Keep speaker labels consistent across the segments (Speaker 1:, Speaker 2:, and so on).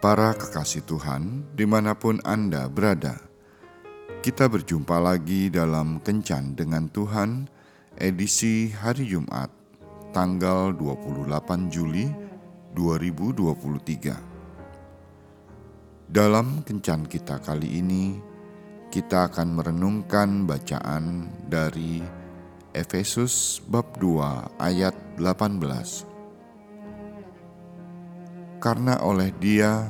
Speaker 1: Para kekasih Tuhan, di mana pun Anda berada, kita berjumpa lagi dalam Kencan dengan Tuhan, edisi hari Jumat, tanggal 28 Juli 2023. Dalam Kencan kita kali ini, kita akan merenungkan bacaan dari Efesus bab 2 ayat 18 karena oleh Dia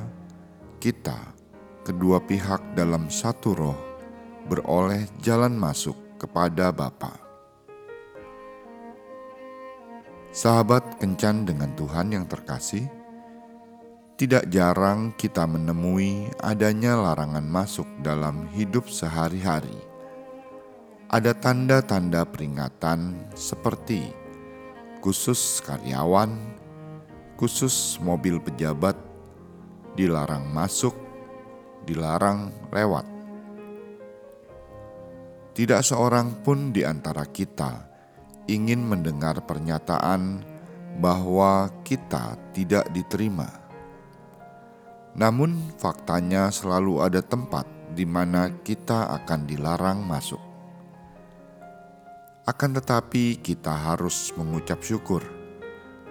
Speaker 1: kita, kedua pihak dalam satu roh, beroleh jalan masuk kepada Bapa. Sahabat kencan dengan Tuhan yang terkasih, tidak jarang kita menemui adanya larangan masuk dalam hidup sehari-hari. Ada tanda-tanda peringatan seperti khusus karyawan, khusus mobil pejabat dilarang masuk, dilarang lewat. Tidak seorang pun di antara kita ingin mendengar pernyataan bahwa kita tidak diterima. Namun, faktanya selalu ada tempat di mana kita akan dilarang masuk. Akan tetapi, kita harus mengucap syukur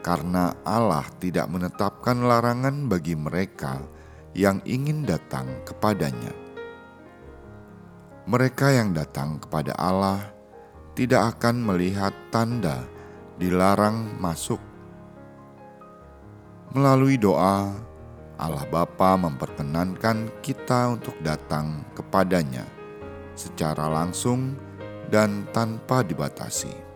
Speaker 1: karena Allah tidak menetapkan larangan bagi mereka yang ingin datang kepadanya. Mereka yang datang kepada Allah tidak akan melihat tanda dilarang masuk. Melalui doa, Allah Bapa memperkenankan kita untuk datang kepadanya secara langsung dan tanpa dibatasi.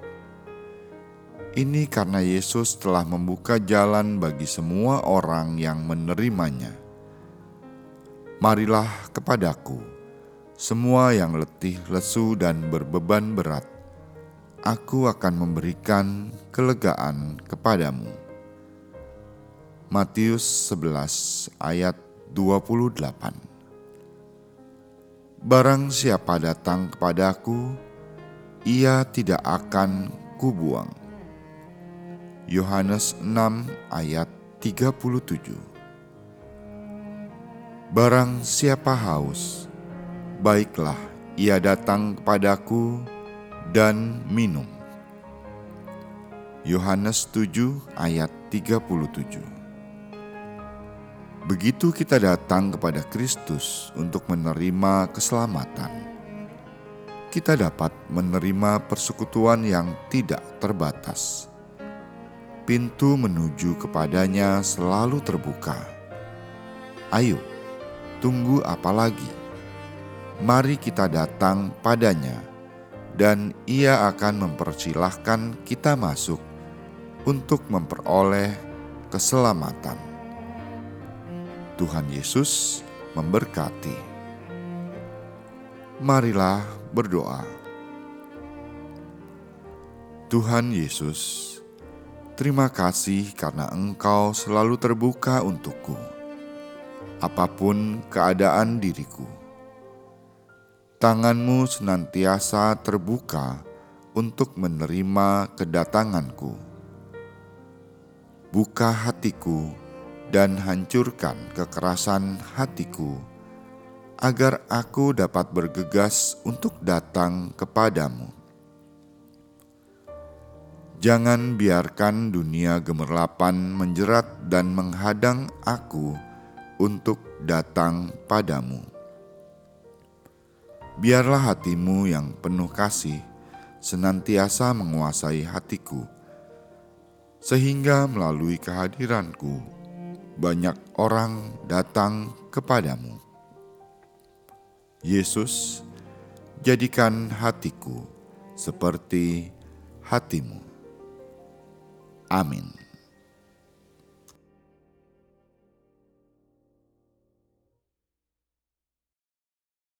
Speaker 1: Ini karena Yesus telah membuka jalan bagi semua orang yang menerimanya. Marilah kepadaku, semua yang letih, lesu, dan berbeban berat. Aku akan memberikan kelegaan kepadamu. Matius 11 ayat 28 Barang siapa datang kepadaku, ia tidak akan kubuang Yohanes 6 ayat 37 Barang siapa haus, baiklah ia datang kepadaku dan minum. Yohanes 7 ayat 37 Begitu kita datang kepada Kristus untuk menerima keselamatan, kita dapat menerima persekutuan yang tidak terbatas pintu menuju kepadanya selalu terbuka. Ayo, tunggu apa lagi? Mari kita datang padanya, dan ia akan mempersilahkan kita masuk untuk memperoleh keselamatan. Tuhan Yesus memberkati. Marilah berdoa. Tuhan Yesus, Terima kasih karena Engkau selalu terbuka untukku, apa pun keadaan diriku. Tanganmu senantiasa terbuka untuk menerima kedatanganku. Buka hatiku dan hancurkan kekerasan hatiku, agar aku dapat bergegas untuk datang kepadamu Jangan biarkan dunia gemerlapan menjerat dan menghadang aku untuk datang padamu. Biarlah hatimu yang penuh kasih senantiasa menguasai hatiku, sehingga melalui kehadiranku banyak orang datang kepadamu. Yesus, jadikan hatiku seperti hatimu. Amém.